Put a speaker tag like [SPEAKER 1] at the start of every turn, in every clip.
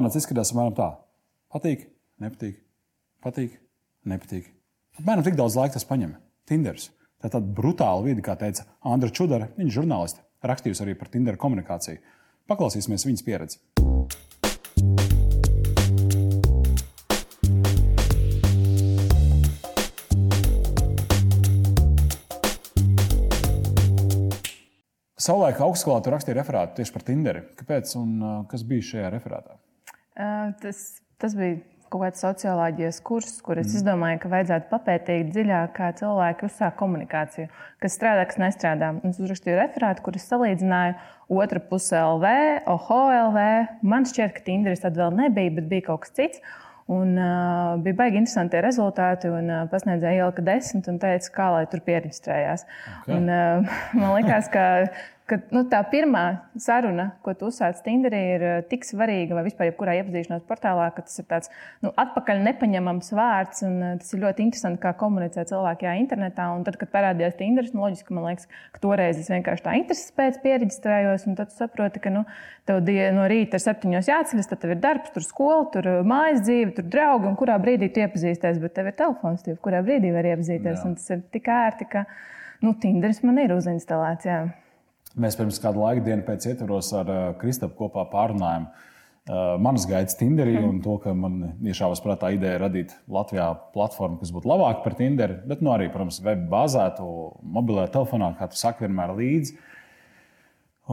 [SPEAKER 1] Jaunatnes izskatās apmēram tā. Patīk, nepatīk, patīk, nepatīk. Apmēram tik daudz laika tas paņem. Tinders. Tā tāda brutāla vide, kā teica Andra Čudara. Viņa žurnāliste, rakstījusi arī par Tinder komunikāciju. Paklausīsimies viņas pieredzi. Savulaik augstskolā tu rakstīji referātu tieši par Tinderi. Kāpēc un uh, kas bija šajā referātā?
[SPEAKER 2] Uh, tas, tas bija kaut kāds socioloģijas kurs, kur es mm. izdomāju, ka vajadzētu papētīt dziļāk, kā cilvēki uzsāk komunikāciju, kas strādā, kas nestrādā. Es uzrakstīju referātu, kur es salīdzināju otru pusi LV, OHO LV. Man šķiet, ka Tinderis tad vēl nebija, bet bija kaut kas cits. Un, uh, bija baigi interesanti rezultāti. Un, uh, pasniedzēja ielika desmit un teica, kā lai tur pierakstījās. Okay. Un, uh, man liekas, ka ka nu, tā pirmā saruna, ko tu uzsāc Tinderī, ir uh, tik svarīga vai vispār jebkurā iepazīšanās portālā, ka tas ir tāds nu, atpakaļ nepaņemams vārds. Un, uh, tas ir ļoti interesanti, kā komunicē cilvēki jā, internetā. Un tad, kad parādījās Tinderis, nu, loģiski man liekas, ka toreiz es vienkārši tā intereses pēc pieregistrējos. Tad saproti, ka nu, tev no rīta ir septiņos jāceļas, tad tev ir darbs, tur skola, tur uh, mājas dzīve, tur draugi, un kurā brīdī tu iepazīsties. Bet tev ir telefons, tev kurā brīdī var iepazīties. Tas ir tik ērti, ka nu, Tinderis man ir uzinstalēts. Jā.
[SPEAKER 1] Mēs pirms kāda laika, dienu pēc ietvaros ar uh, Kristapu kopā pārunājām uh, manas gaitas Tinderī mm. un to, ka man iešāvas prātā ideja radīt Latvijā platformu, kas būtu labāka par Tinderi, bet nu, arī, protams, web bāzētu, mobilajā telefonā, kā tu saki, vienmēr līdzi.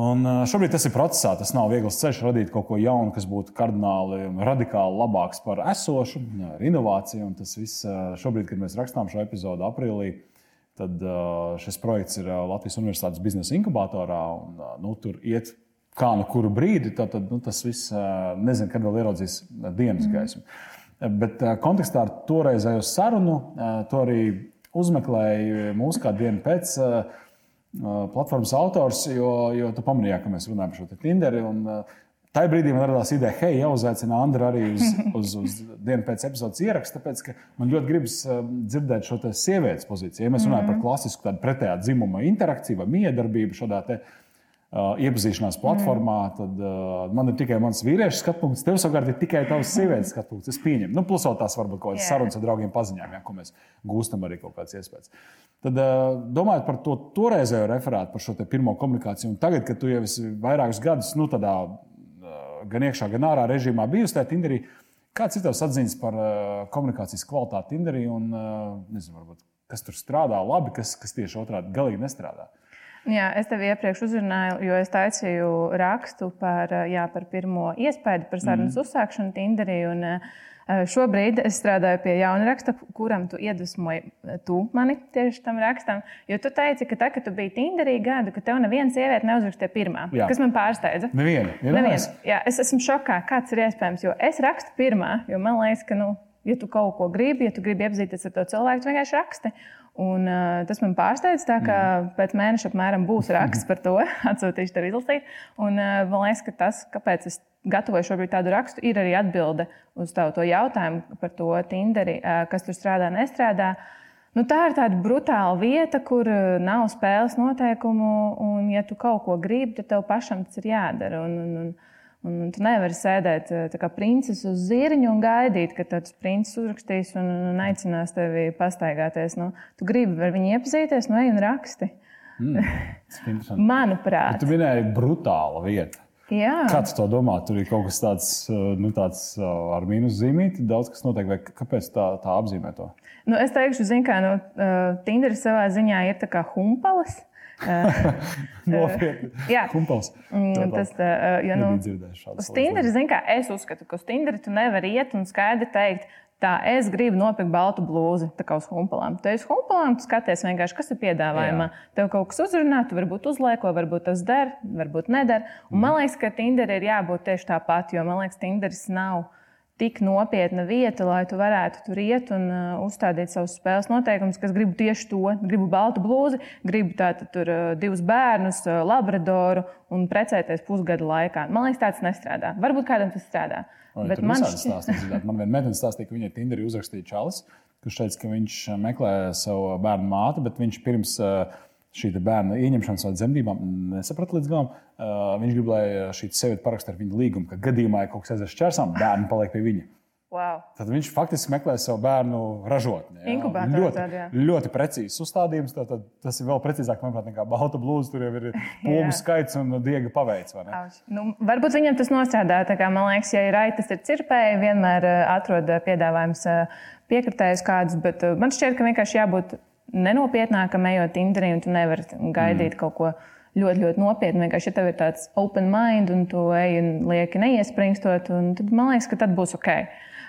[SPEAKER 1] Un uh, šobrīd tas ir procesā. Tas nav viegls ceļš radīt kaut ko jaunu, kas būtu kardināli un radikāli labāks par esošu, ar inovāciju. Un tas viss šobrīd, kad mēs rakstām šo epizodu aprīlī, Tad šis projekts ir Latvijas Universitātes biznesa inkubatorā. Un, nu, tur iet kā no kuru brīdi, tad, tad nu, tas viss nezinu, kad vēl ieraudzīs dienas mm. gaismu. Bet kontekstā ar toreizējo sarunu to arī uzmeklēju mūsu kādu dienu pēc platformas autors, jo, jo tu pamanīji, ka mēs runājam par šo Tinderi. Tajā brīdī man radās ideja, hei, jāuzaicina Andra arī uz, uz, uz dienu pēc epizodes ierakstu, tāpēc ka man ļoti gribas um, dzirdēt šo sievietes pozīciju. Ja mēs runājam par klasisku pretējā dzimuma interakciju vai miedarbību šādā te, uh, iepazīšanās platformā, mm. tad uh, man ir tikai mans vīriešu skatu punkts, tev savukārt ir tikai tavs sievietes skatu punkts. Es pieņemu, nu, plus vēl tās varbūt kaut kādas yeah. sarunas ar draugiem paziņām, ja, ko mēs gūstam arī kaut kāds iespējas. Tad, uh, domājot par to toreizējo referātu, par šo pirmo komunikāciju, un tagad, kad tu jau esi vairākus gadus nu, tādā gan iekšā, gan ārā režīmā bijusi tajā Tinderī. Kāds ir tavs atziņas par uh, komunikācijas kvalitāti Tinderī un uh, nezinu, varbūt, kas tur strādā labi, kas, kas tieši otrādi galīgi nestrādā?
[SPEAKER 2] Jā, es tevi iepriekš uzrunāju, jo es taisīju rakstu par, jā, par pirmo iespēju par sarunas mm. uzsākšanu Tinderī. Un, šobrīd es strādāju pie jauna raksta, kuram tu iedvesmoji tu mani tieši tam rakstam. Jo tu teici, ka tā, kad tu biji Tinderī gadu, ka tev neviena sieviete neuzrakstīja pirmā. Jā. Kas man pārsteidza?
[SPEAKER 1] Neviena.
[SPEAKER 2] Neviena. Jā, es esmu šokā, kāds ir iespējams. Jo es rakstu pirmā, jo man liekas, ka, nu, ja tu kaut ko gribi, ja tu gribi iepazīties ar to cilvēku, tu vienkārši raksti. Un, uh, tas man pārsteidz, tā, ka mm. pēc mēneša apmēram būs raksts par to. Atsūtīšu tev izlasīt. Un, uh, man liekas, ka tas, kāpēc es gatavoju šobrīd tādu rakstu, ir arī atbilde uz tavu to jautājumu par to Tinderi, kas tur strādā, nestrādā. Nu, tā ir tāda brutāla vieta, kur nav spēles noteikumu, un, ja tu kaut ko gribi, tad tev pašam tas ir jādara. Un, un, un, Un tu nevari sēdēt kā princis uz zirņa un gaidīt, ka tas princis uzrakstīs un, un aicinās tevi pastaigāties. Nu, tu gribi ar viņu iepazīties, nu ej un raksti. Mm, Manuprāt,
[SPEAKER 1] Bet tu minēji brutāla vieta.
[SPEAKER 2] Jā.
[SPEAKER 1] Kāds to domā? Tur ir kaut kas tāds, eh, nu, tāds eh, ar mīnus zīmīti, daudz kas notiek. Vai kāpēc tā, tā apzīmē to?
[SPEAKER 2] Nu, es teikšu, kā nu, Tinderis savā ziņā ir tā kā humpalas.
[SPEAKER 1] Nopietni. Jā, humpals.
[SPEAKER 2] Mm, tas ir. Nu, uz Tinderi, zin, kā es uzskatu, ka uz Tinderi tu nevari iet un skaidri teikt, Tā es gribu nopirkt baltu blūzi, tā kā uz humpalām. Tu esi humpalām, tu skaties vienkārši, kas ir piedāvājumā. Jā. Tev kaut kas uzrunā, tu varbūt uzlieko, varbūt tas der, varbūt neder. Un man liekas, ka Tinder ir jābūt tieši tāpat, jo man liekas, Tinderis nav tik nopietna vieta, lai tu varētu tur iet un uh, uzstādīt savus spēles noteikumus, kas gribu tieši to. Gribu baltu blūzi, gribu tātad tur uh, divus bērnus, uh, labradoru un precēties pusgada laikā. Man liekas, tāds nestrādā. Varbūt kādam tas strādā.
[SPEAKER 1] Vai bet man šķiet, stāstīt, man viena meitene stāstīja, ka viņai Tinderī uzrakstīja čalis, kurš teica, ka viņš meklē savu bērnu māti, bet viņš pirms uh, šī bērna ieņemšanas vai dzemdībām nesaprata līdz galam. Viņš grib, lai šī sieviete parakstītu ar viņu līgumu, ka gadījumā, ja kaut kas aizies šķērsām, bērni paliek pie viņa.
[SPEAKER 2] Wow.
[SPEAKER 1] Tad viņš faktiski meklē savu bērnu ražotni.
[SPEAKER 2] Inkubatorā
[SPEAKER 1] ļoti,
[SPEAKER 2] tāda, jā.
[SPEAKER 1] ļoti precīzs uzstādījums. Tad, tad, tas ir vēl precīzāk, manuprāt, nekā balta blūza. Tur jau ir pogu skaits un diega paveids.
[SPEAKER 2] Nu, varbūt viņam tas Kā, man liekas, ja ir aitas, ir cirpēji, vienmēr atrod piedāvājums piekritējus kādus. Bet man šķiet, ka vienkārši jābūt nenopietnākam, ejot Tinderī, un tu nevari gaidīt mm. kaut ko ļoti, ļoti nopietnu. Vienkārši, ja tev ir tāds open mind, un tu ej un lieki neiespringstot, un tad man liekas, ka tad būs ok.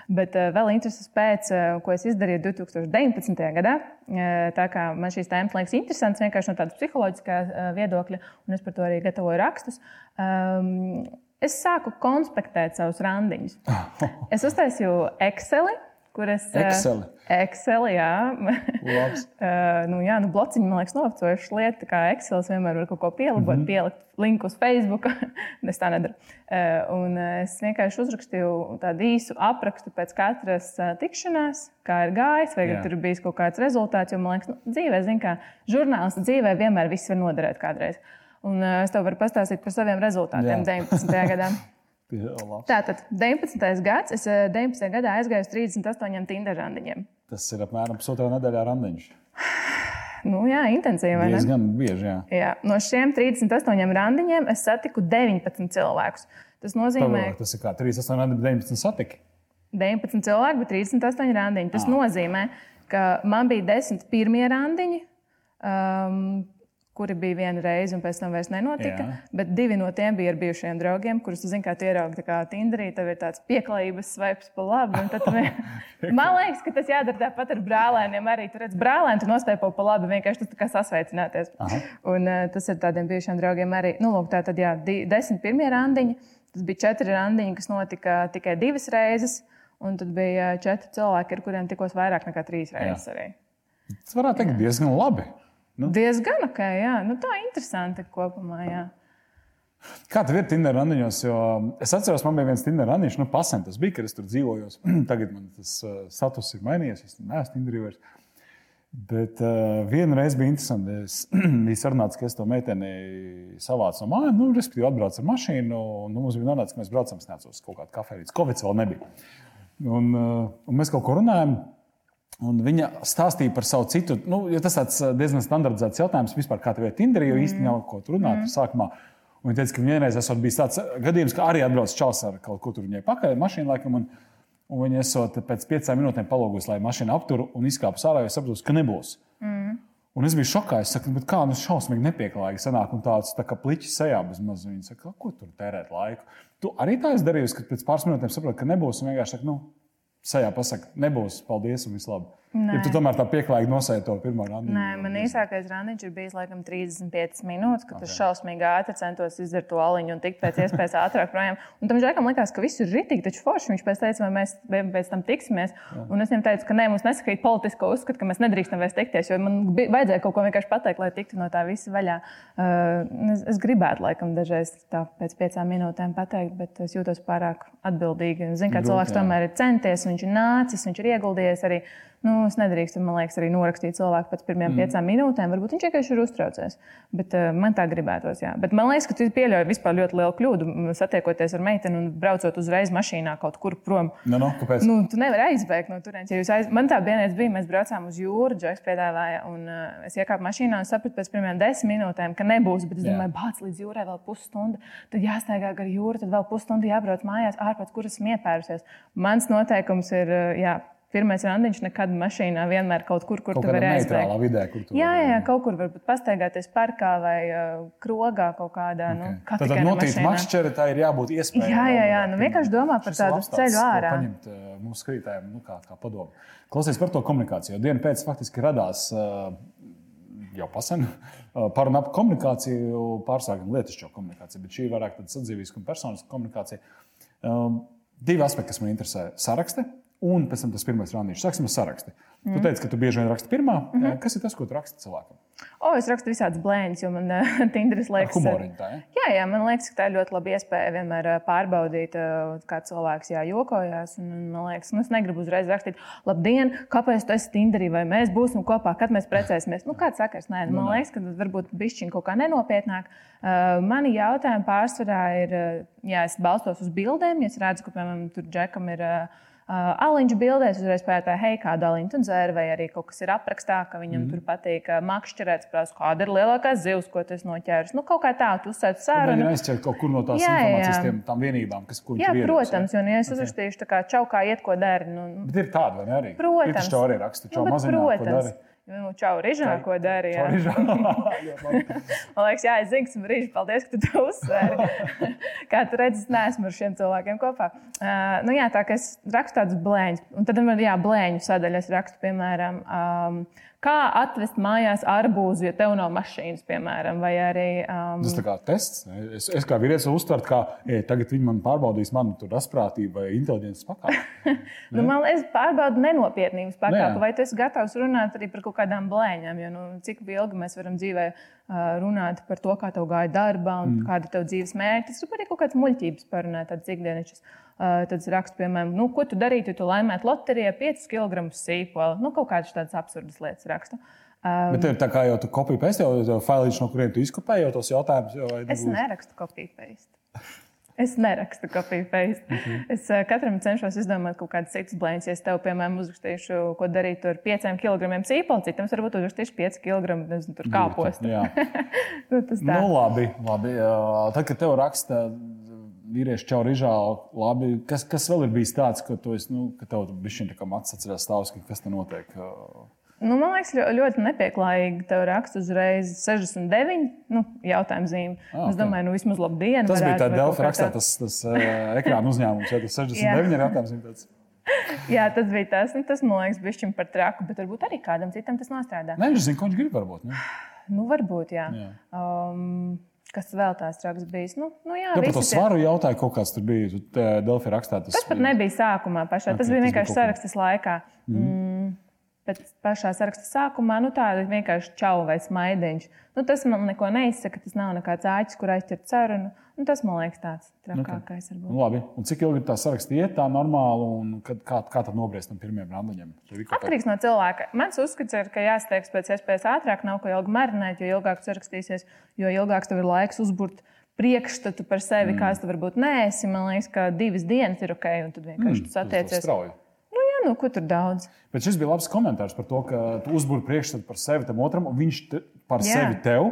[SPEAKER 2] Bet uh, vēl interesants pēc, uh, ko es izdarīju 2019. gadā. Uh, tā kā man šīs tēmas liekas interesantas vienkārši no tādas psiholoģiskās uh, viedokļa, un es par to arī gatavoju rakstus. Um, es sāku konspektēt savus randiņus. Es uztaisīju Excel, kur es. uh,
[SPEAKER 1] Exceli?
[SPEAKER 2] Excel, jā. Uh, nu, jā, nu, blociņi, man liekas, novecojušas lietas. Kā Excel vienmēr var kaut ko pielabot, mm -hmm. pielikt linku uz Facebook. es tā nedaru. Uh, un es vienkārši uzrakstīju tādu īsu aprakstu pēc katras tikšanās, kā ir gājis, vai
[SPEAKER 1] Jā.
[SPEAKER 2] tur ir bijis kaut kāds rezultāts. Jo man liekas, nu, dzīvē, zin, kā žurnālists dzīvē vienmēr viss var noderēt kādreiz. Un es tev varu pastāstīt par saviem rezultātiem
[SPEAKER 1] Jā.
[SPEAKER 2] 19. gadā.
[SPEAKER 1] Labs.
[SPEAKER 2] Tātad 19. gads, es uh, 19. gadā aizgāju uz 38 Tinder randiņiem.
[SPEAKER 1] Tas ir apmēram pusotrā nedēļā randiņš.
[SPEAKER 2] Nu, jā, intensīvi. ne?
[SPEAKER 1] Diezgan bieži. Jā.
[SPEAKER 2] Jā, no šiem 38 randiņiem es satiku 19 cilvēkus. Tas nozīmē,
[SPEAKER 1] Pagaidām, Tas ir kā 3, 8, 19 satiki.
[SPEAKER 2] 19 cilvēki, bet 38 randiņi. Tas
[SPEAKER 1] Ah.
[SPEAKER 2] nozīmē, ka man bija 10 pirmie randiņi, um, kuri bija viena reize, un pēc tam vairs nenotika.
[SPEAKER 1] Jā.
[SPEAKER 2] Bet divi no tiem bija ar bijušiem draugiem, kurus, kā tu ieraugi, Tinderī, tev ir tāds pieklājības svaips pa labi. tad Man liekas, ka tas jādara tāpat ar brālēniem. Arī tur redz brālēnu, tu nostaipo pa labi, vienkārši tas tā kā sasveicināties.
[SPEAKER 1] Aha.
[SPEAKER 2] Un uh, tas ir tādiem bijušiem draugiem arī. Nu, lūk, tā tad, jā, di, desmit pirmie randiņi. Tas bija četri randiņi, kas notika tikai divas reizes. Un tad bija ā, četri cilvēki, ar kuriem tikos vairāk nekā trīs reizes.
[SPEAKER 1] Tas varētu teikt diezgan labi. Nu.
[SPEAKER 2] Diezgan ok, jā. Nu, tā ir interesanti kopumā. Jā.
[SPEAKER 1] Kā tev ir Tinder randiņos? Jo es atceros, man bija viens Tinder randiņš, nu, pasen tas bija, kad es tur dzīvoju. Tagad man tas uh, status ir mainījies. Es neesmu Tinderī vairs. Bet uh, vienreiz bija interesanti. Es biju sarunāts, ka es to meiteni savācu no mājām, nu, respektīvi, atbraucu ar mašīnu. Nu, mums bija norādīts, ka mēs braucam es neatceros, uz kaut kādu kafejnīcu. Covid vēl nebija. Un, uh, un mēs kaut ko runājam. Un viņa stāstīja par savu citu, nu, jo tas tāds diezgan standartizēts jautājums vispār, kā tev ir Tinderī, jo īstenībā nav ko tur runāt mm. sākumā. Un viņa teica, ka vienreiz esot bijis tāds gadījums, ka arī atbrauc čels ar kaut ko tur viņai pakaļ, mašīnu laikam. Un, un viņa esot pēc piecām minūtēm palūgusi, lai mašīna aptur un izkāpus ārā, jo sapratu, ka nebūs. Mm. Un es biju šokā. Es saku, "Nu, bet kā nu šausmīgi nepieklājīgi sanāk, un tāds tā kā pliķis sejā bez maz. Viņa saka, ko tur tērēt laiku. Tu arī tā esi darījusi, ka pēc pāris minūtēm saproti, ka nebūs. Un vienkārši saka, nu, sejā pasakā, nebūs, paldies un viss labi. Ja tu tomēr tā pieklājīgi nosēji to pirmo randiņu.
[SPEAKER 2] Nē, man īsākais randiņš ir bijis laikam 35 minūtes, kad okay. es šausmīgi ātri centos izdarīt to aliņu un tikt pēc iespējas ātrāk projām. Un tam žēkam likās, ka viss ir ritīgi, taču forši viņš pēc teica, vai mēs pēc tam tiksimies. Jā. Un es viņam teicu, ka nē, mums nesakrīt politisko uzskatu, ka mēs nedrīkstam vairs tikties, jo man vajadzēja kaut ko vienkārši pateikt, lai tiktu no tā visa vaļā. Uh, es, es gribētu laikam dažreiz tā pēc piecām minūtēm pateikt, bet es jūtos pārāk atbildīgi. Zinu, ka cilvēks tomēr ir centies, viņš ir nācis, viņš ir ieguldījies arī. Nu, es nedrīkstu, man liekas, arī norakstīt cilvēku pēc pirmajām mm. piecām minūtēm. Varbūt viņš vienkārši ir uztraucies. Bet uh, man tā gribētos. Jā. Bet man liekas, ka tu pieļauj vispār ļoti lielu kļūdu, satiekoties ar meiteni un braucot uzreiz mašīnā kaut kur prom.
[SPEAKER 1] Nu, nu, kāpēc?
[SPEAKER 2] Nu, tu nevari aizbēgt no turienes. Ja aiz... Man tā vienreiz bija, mēs braucām uz jūru, Džeks piedāvāja, un uh, es iekāpu mašīnā un sapratu pēc pirmajām desmit minūtēm, ka nebūs. Bet es
[SPEAKER 1] Jā.
[SPEAKER 2] domāju, bāc līdz jūrai vēl pusstunda. Tad jāstaigā gar jūru, tad vēl pusstundu jābrauc mājās, ārpus kuras esmu iepērusies. Mans noteikums ir, uh, jā, pirmais randiņš nekad mašīnā, vienmēr kaut kur, kur
[SPEAKER 1] Kaut
[SPEAKER 2] tu vari aizbēgt.
[SPEAKER 1] vidē, kur tu
[SPEAKER 2] Jā, jā, jā, kaut kur varbūt pastaigāties parkā vai uh, krogā kaut kādā. Okay. Nu,
[SPEAKER 1] Tad notīt
[SPEAKER 2] mašīnā.
[SPEAKER 1] makšķeri, tā ir jābūt iespējai.
[SPEAKER 2] Jā, jā, jā, nu vienkārši domā par tādu ceļu ārā.
[SPEAKER 1] Paņemt uh, mūsu skatītājiem, nu, kā, kā padomu. Klausies par to komunikāciju. Dienu pēc faktiski radās uh, jau pasen uh, paruna ap komunikāciju, pārsākam lietišķo komunikāciju, bet šī ir vairāk tāda sadzīviska un personiska komunikācija. Um, divi aspekti, kas man interesē - saraksti un pēc tam tas pirmais randīšs. Sāksim ar sarakstu. Mm. Tu teici, ka tu bieži vien raksti pirmā. Mm -hmm. Kas ir tas, ko tu raksti cilvēkam?
[SPEAKER 2] O, es rakstu visādas blēņas, jo man uh, Tinderis liekas,
[SPEAKER 1] ka tā ir.
[SPEAKER 2] Jā, jā, man liekas, ka tā ir ļoti laba iespēja vienmēr pārbaudīt, kā cilvēks jā, jokojās. Un, man liekas, nu, es negribu uzreiz rakstīt, labdien, kāpēc tu esi Tinderī, vai mēs būsim kopā, kad mēs precēsimies. Nu, kāds sakars? Nē, man nu, liekas, ka tas varbūt bišķiņ kaut kā nenopietnāk. Uh, mani jautājumi pārsvarā ir, jā, es balstos uz bildēm, ja es redzu, ka, piemēram, tur džekam ir. Uh, aliņš bildēs uzreiz pajautāja, hei, kādu aliņu tu dzēri, vai arī kaut kas ir aprakstā, ka viņam mm. tur patīk uh, makšķerēts, prasa, kāda ir lielākā zivs, ko tas noķēris. Nu, kaut kā tā, tu uzsēdi
[SPEAKER 1] sarunu. Viņa aizķer kaut kur no tās jā, informācijas, tiem, tām vienībām, kas kur
[SPEAKER 2] jā, ir. Protams, jo, ja es uzrakstīšu tā kā čau, kā iet, ko dari. Nu,
[SPEAKER 1] Bet ir tāda, vai ne arī?
[SPEAKER 2] Protams.
[SPEAKER 1] Ir tā arī raksta, čau, nu, maziņā, ko dari.
[SPEAKER 2] Nu, čau, Rīžā, ko darīji? Man liekas, jā, es zinu, ka Rīžā, paldies, ka tu to uzsvēri. Kā tu redzi, es neesmu ar šiem cilvēkiem kopā. Uh, nu, jā, tā kā es rakstu tādus blēņus, un tad man ir blēņu sadaļa. Es rakstu, piemēram, um, Kā atvest mājās arbūzu, ja tev nav mašīnas, piemēram, vai arī. Um...
[SPEAKER 1] Tas kā tests. Es, es kā vīrietis uztveru, ka tagad viņi man pārbaudīs manu asprātību vai inteliģences pakāpi.
[SPEAKER 2] nu, man liekas, pārbaudu nenopietnības pakāpi, vai tu esi gatavs runāt arī par kaut kādām blēņām. Jo, nu, cik ilgi mēs varam dzīvē uh, runāt par to, kā tev gāja darbā un mm. kāda ir tava dzīves mērķis. Tur arī kaut kādas muļķības parunāt, tādas ikdienišķas. Uh, tad es rakstu, piemēram, nu, ko tu darītu, ja tu laimētu loterijā 5 kg sīpolu. Nu, kaut kādas tādas absurdas lietas rakstu.
[SPEAKER 1] Um, Bet tā kā jau tu tam, jau failīši, no kuriem tu izkopēji jau tos jautājumus. Jau,
[SPEAKER 2] es nerakstu kopiju pēc. Es nerakstu pēc. Mm -hmm. Es uh, katram cenšos izdomāt kaut kādas citas blēņas. Ja es tev, piemēram, uzrakstīšu, ko darīt ar 5 kg sīpolu, citam varbūt uzrakstīšu 5 kg nezinu, kāpostu.
[SPEAKER 1] nu, tas tā. Nu, labi, labi. Tad, kad tev raksta vīrieši čau rīžā, labi. Kas, kas vēl ir bijis tāds, ka tu esi, nu, ka tev bija šī atcerās stāvs, ka kas te notiek?
[SPEAKER 2] Nu, man liekas, ļoti nepieklājīgi. Tev raksta uzreiz 69 nu, jautājumu zīmi. Ah, es domāju, nu vismaz labi dienu.
[SPEAKER 1] Tas bija tāds Delfa rakstā, tas, tas ekrāna uzņēmums, ja tas 69 ir jautājums.
[SPEAKER 2] Jā, tas bija tas. Nu, tas man liekas, bija par traku, bet varbūt arī kādam citam tas nostrādā.
[SPEAKER 1] Nē, viņš zina, ko viņš grib. Varbūt, ne?
[SPEAKER 2] Nu, varbūt, jā. jā. Um, Kas vēl tāds traks bijis? Nu, nu jā, jā
[SPEAKER 1] par to svaru tie... jautāju, kaut kāds tur bija. Delfi rakstā
[SPEAKER 2] tas. Tas pat nebija sākumā pašā. Okay, tas bija vienkārši sarakstas laikā. Mm. Bet pašā saraksta sākumā nu, tāda vienkārši čau vai smaidiņš. Nu, tas man neko neizsaka. Tas nav nekāds āķis, kur aizķert sarunu. Nu, tas man liekas tāds trakākais. Okay.
[SPEAKER 1] Nu, labi. Un cik ilgi tā saraksta iet tā normāli un kad, kā, kā tad nobriest tam pirmiem randiņiem?
[SPEAKER 2] Atkarīgs no cilvēka. Mans uzskats ir, ka jāsteigts pēc iespējas ātrāk, nav ko ilgi marinēt, jo ilgāk sarakstīsies, jo ilgāk tev ir laiks uzburt priekšstatu par sevi, mm. kāds tu varbūt neesi. Man liekas, ka divas dienas ir ok, un tad vienkārši mm, satiecies. Nu, jā, nu, ko tur daudz.
[SPEAKER 1] Bet šis bija labs komentārs par to, ka tu uzbūri priekšstatu par sevi tam otram, un viņš te, par jā. sevi tev.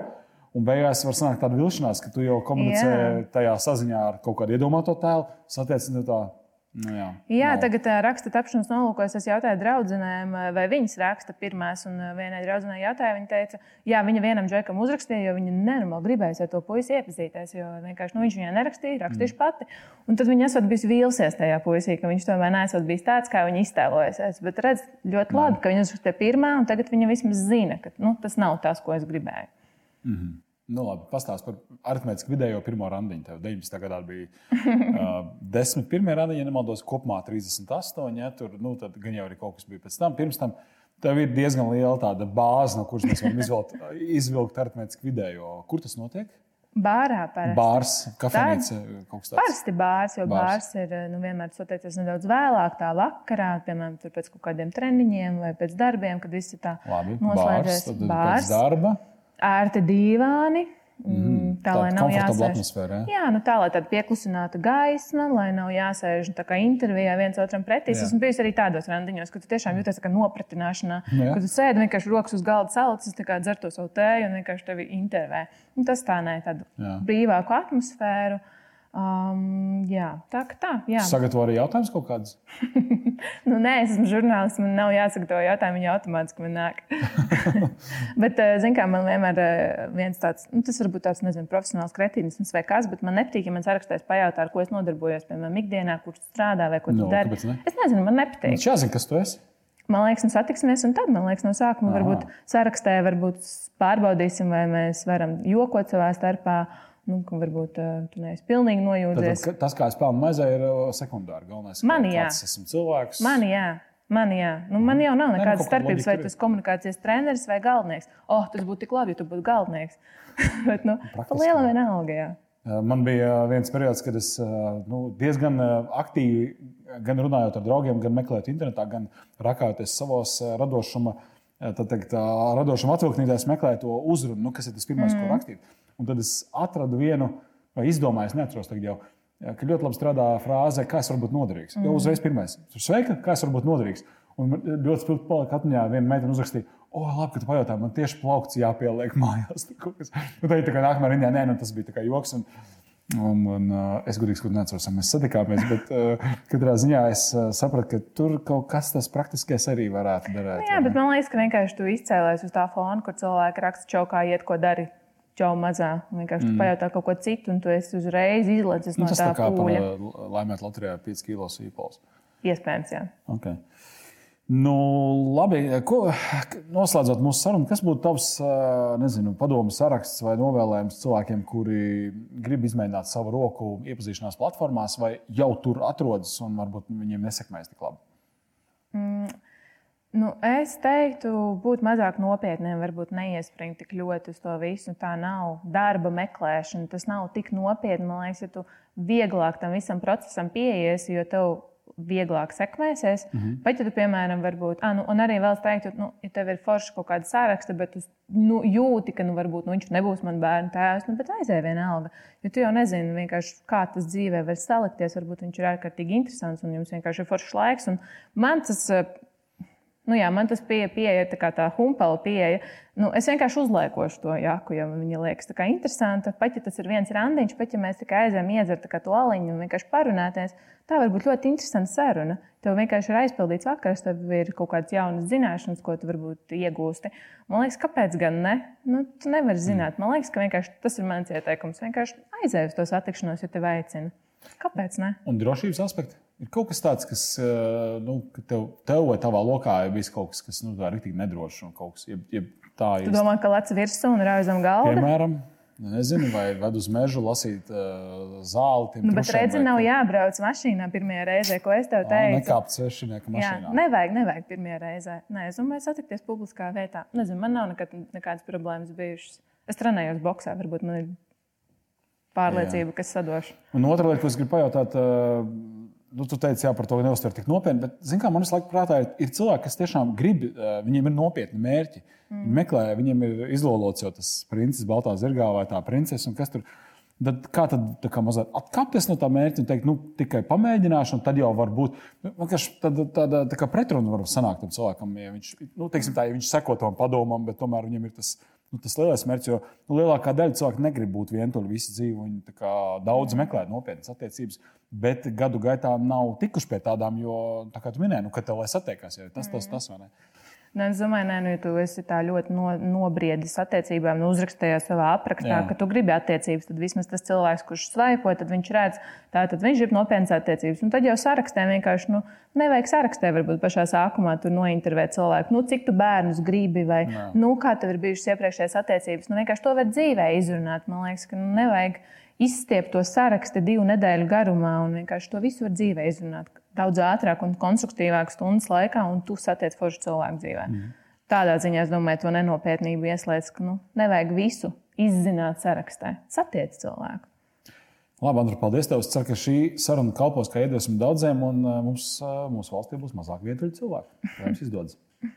[SPEAKER 1] Un beigās var sanākt tāda vilšanās, ka tu jau komunicē jā. tajā saziņā ar kaut kādu iedomāto tēlu, satiecini tā. Nu, jā,
[SPEAKER 2] jā nav. tagad raksta tapšanas nolūkos. Es jautāju draudzenēm, vai viņas raksta pirmās. Un vienai draudzenei jautāja, viņa teica, jā, viņa vienam džekam uzrakstīja, jo viņa nenormāli gribēja ar to puisi iepazīties. Jo vienkārši nu, viņš viņai nerakstīja, rakstīšu mm. pati. Un tad viņa esot bijusi vīlusies tajā puisī, ka viņš tomēr nesot bijis tāds, kā viņa iztēlojusies. Bet redz, ļoti labi, ka viņa uzrakstīja pirmā, un tagad viņa vismaz zina, ka nu, tas nav tas, ko es gribēju.
[SPEAKER 1] Mm -hmm. Nu, labi, pastāst par aritmētiski vidējo pirmo randiņu. Tev 19. gadā bija uh, 10 pirmie randiņi, ja nemaldos, kopumā 38. Ja, tur nu, gan jau arī kaut kas bija pēc tam. Pirms tam tev ir diezgan liela tāda bāze, no kuras mēs varam izvilkt, izvilkt aritmētiski vidējo. Kur tas notiek?
[SPEAKER 2] Bārā parasti.
[SPEAKER 1] Bārs, kafejnīca, kaut kas tāds.
[SPEAKER 2] Parasti bārs, jo bārs, bārs ir nu, vienmēr satiecies nedaudz vēlāk, tā vakarā, piemēram, pēc kaut kādiem treniņiem vai pēc darbiem, kad viss ir tā
[SPEAKER 1] noslēdzies. Bārs, bārs. Pēc darba
[SPEAKER 2] ērti dīvāni. Mm, tā, tā lai nav
[SPEAKER 1] jāsēž.
[SPEAKER 2] Jā, nu tā, lai tāda pieklusināta gaisma, lai nav jāsēž tā kā intervijā viens otram pretī. Es esmu bijusi arī tādos randiņos, ka tu tiešām jūties kā nopratināšanā, jā. ka tu sēdi vienkārši rokas uz galda salicis, dzer to savu tēju un vienkārši tevi intervē. Un tas tā nē, tādu jā. brīvāku atmosfēru. Um, jā, tā kā tā. Jā.
[SPEAKER 1] Sagatavo arī jautājumus kaut kādus?
[SPEAKER 2] nu, nē, es esmu žurnālists. Man nav jāsagatavo jautājumu, viņi automātiski man nāk. bet, uh, zināmā mērā, man vienmēr uh, viens tāds, nu, tas varbūt tāds, nezinu, profesionāls kretīnisms vai kas, bet man nepatīk, ja man sarakstās pajautā, ar ko es nodarbojos, piemēram, ikdienā, kur strādā vai ko tu no, nu, dari. Ne? Es nezinu, man nepatīk.
[SPEAKER 1] Man jāzina, kas tu esi.
[SPEAKER 2] Man liekas, nu satiksimies, un tad, man liekas, no sākuma Aha. varbūt sarakstē varbūt pārbaudīsim, vai mēs varam jokot savā starpā nu, ka varbūt tu neesi pilnīgi nojūdzies.
[SPEAKER 1] Tad, tas, kā es pelnu maizē, ir sekundāri. Galvenais,
[SPEAKER 2] Man, jā.
[SPEAKER 1] kāds esmu cilvēks.
[SPEAKER 2] Man, jā. Man, jā. Nu, man jau nav
[SPEAKER 1] nu,
[SPEAKER 2] nekādas
[SPEAKER 1] kāda
[SPEAKER 2] starpības, vai tas ir komunikācijas treneris vai galvenais. Oh, tas būtu tik labi, ja tu būtu galvenais. Bet, nu, lielam vienalga. Jā.
[SPEAKER 1] Man bija viens periods, kad es nu, diezgan aktīvi, gan runājot ar draugiem, gan meklējot internetā, gan rakājoties savos radošuma, teikt, radošuma atvilknītēs, meklēju to uzrunu, nu, kas ir tas pirmais, mm. ko rakstīt. Un tad es atradu vienu, vai izdomāju, es neatceros tagad jau, uh, ka ļoti labi strādā frāze, kā es varu būt noderīgs. Mm. Jau uzreiz pirmais. Sveika, kā es varu būt noderīgs. Un ļoti spilgti palika atmiņā, viena meitene uzrakstīja, o, labi, ka tu pajautāji, man tieši plaukts jāpieliek mājās. Kas- Nu, tā ir tā kā nākamā rindā, nē, nu, tas bija tā kā joks. Un, un, un, uh, es gudīgi sakot, neatceros, vai mēs satikāmies, bet uh, katrā ziņā es sapratu, ka tur kaut kas tas praktiskais arī varētu darīt.
[SPEAKER 2] Nu, jā, bet man liekas, ka vienkārši tu izcēlējies uz tā fona, kur cilvēki raksta čaukā, iet, ko dari. Čau mazā. Vienkārši mm. pajautā kaut ko citu, un tu esi uzreiz izlaists
[SPEAKER 1] nu,
[SPEAKER 2] no tā
[SPEAKER 1] tā kā par
[SPEAKER 2] pūļa.
[SPEAKER 1] uh, laimēt Latvijā 5 kg sīpols.
[SPEAKER 2] Iespējams, jā.
[SPEAKER 1] Okay. Nu, labi, ko, noslēdzot mūsu sarunu, kas būtu tavs ā, nezinu, padomu saraksts vai novēlējums cilvēkiem, kuri grib izmēģināt savu roku iepazīšanās platformās, vai jau tur atrodas un varbūt viņiem nesekmēs tik labi?
[SPEAKER 2] Nu, es teiktu, būt mazāk nopietniem, varbūt neiespringt tik ļoti uz to visu. Tā nav darba meklēšana, tas nav tik nopietni. Man liekas, ja tu vieglāk tam visam procesam pieiesi, jo tev vieglāk sekmēsies. Mm -hmm. Pat ja tu, piemēram, varbūt, ah, nu, un arī vēl es teiktu, nu, ja tev ir forši kaut kāda saraksta, bet tu nu, jūti, ka nu, varbūt nu, viņš nebūs mans bērnu tēvs, nu, bet aizēj vienalga. Jo tu jau nezini, kā tas dzīvē var salikties. Varbūt viņš ir ārkārtīgi interesants un jums vienkārši ir foršs laiks. Un man tas Nu, jā, man tas pieeja, pieeja tā, kā tā humpala pieeja. Nu, es vienkārši uzliekošu to jaku, ja man viņa liekas tā kā interesanta. Pat ja tas ir viens randiņš, pat ja mēs tikai aizējām iedzert to aliņu un vienkārši parunāties, tā var būt ļoti interesanta saruna. Tev vienkārši ir aizpildīts vakars, tev ir kaut kādas jaunas zināšanas, ko tu varbūt iegūsti. Man liekas, kāpēc gan ne? Nu, tu nevari zināt. Man liekas, ka tas ir mans ieteikums. Vienkārši aizēj uz to satikšanos, ja tev aicina. Kāpēc ne?
[SPEAKER 1] Un drošības aspekti? Ir kaut kas tāds, kas ā, nu, tev, tev vai tavā lokā ir bijis kaut kas, kas nu, tā rīktīgi nedrošs un kaut kas jeb, jeb tā
[SPEAKER 2] Tu
[SPEAKER 1] ir.
[SPEAKER 2] domā, ka lec virsū un rauj zem galda?
[SPEAKER 1] Piemēram, nezinu, vai ved uz mežu lasīt uh, zāli.
[SPEAKER 2] Nu, bet
[SPEAKER 1] trušiem
[SPEAKER 2] redzi,
[SPEAKER 1] vai
[SPEAKER 2] nav jābrauc mašīnā pirmajā reizē, ko es tev teicu.
[SPEAKER 1] Nekāpt svešinieka
[SPEAKER 2] Jā,
[SPEAKER 1] mašīnā.
[SPEAKER 2] nevajag, nevajag pirmajā reizē. Nē, es domāju, satikties publiskā vietā. Nezinu, man nav nekad, nekādas problēmas bijušas. Es trenējos boxā, varbūt man ir pārliecība, kas sadoša.
[SPEAKER 1] Un otra lieta, ko es gribu pajautāt, uh, nu, tu teici, jā, par to neuztver tik nopietni, bet, zin kā, man laiku prātā ir, ir cilvēki, kas tiešām grib, uh, viņiem ir nopietni mērķi. Mm. Viņi meklē, viņiem ir izlolots jau tas princis, baltā zirgā vai tā princese, un kas tur. Tad kā tad tā kā mazliet atkāpties no tā mērķa un teikt, nu, tikai pamēģināšu, un tad jau var būt nu, vienkārši tāda, tāda tā pretruna var sanākt tam cilvēkam. Ja viņš, nu, teiksim, tā, ja viņš seko tam padomam, bet tomēr viņam ir tas, nu, tas lielais mērķis. Jo nu, lielākā daļa cilvēku negrib būt vientuļi visu dzīvi. Viņi daudz meklē nopietnas attiecības, bet gadu gaitā nav tikuši pie tādām, jo, tā kā tu minēji, nu, ka tev lai satiekās, ja tas, tas, tas vai ne.
[SPEAKER 2] Nu, es domāju, nē, nu, ja tu esi tā ļoti no, nobriedis attiecībām, nu, uzrakstīji savā aprakstā, Jā. Ka tu gribi attiecības, tad vismaz tas cilvēks, kurš svaipo, tad viņš redz, tā tad viņš grib nopietnas attiecības. Un tad jau sarakstē vienkārši nu, nevajag sarakstē, varbūt pašā sākumā tur nointervēt cilvēku, nu, cik tu bērnus gribi, vai
[SPEAKER 1] Jā.
[SPEAKER 2] nu, kā tev ir bijušas iepriekšējās attiecības. Nu, vienkārši to var dzīvē izrunāt. Man liekas, ka nu, nevajag izstiept to sarakstu divu nedēļu garumā un vienkārši to visu var dzīvē izrunāt daudz ātrāk un konstruktīvāk stundas laikā, un tu satiec foršu cilvēku dzīvē. Mm. Tādā ziņā es domāju, to nenopietnību ieslēdz, ka nu, nevajag visu izzināt sarakstā. Satiec cilvēku.
[SPEAKER 1] Labi, Andri, paldies tev. Es ceru, ka šī saruna kalpos kā iedvesmu daudziem, un uh, mums, uh, mūsu valstī būs mazāk vientuļu cilvēku. Lai jums izdodas!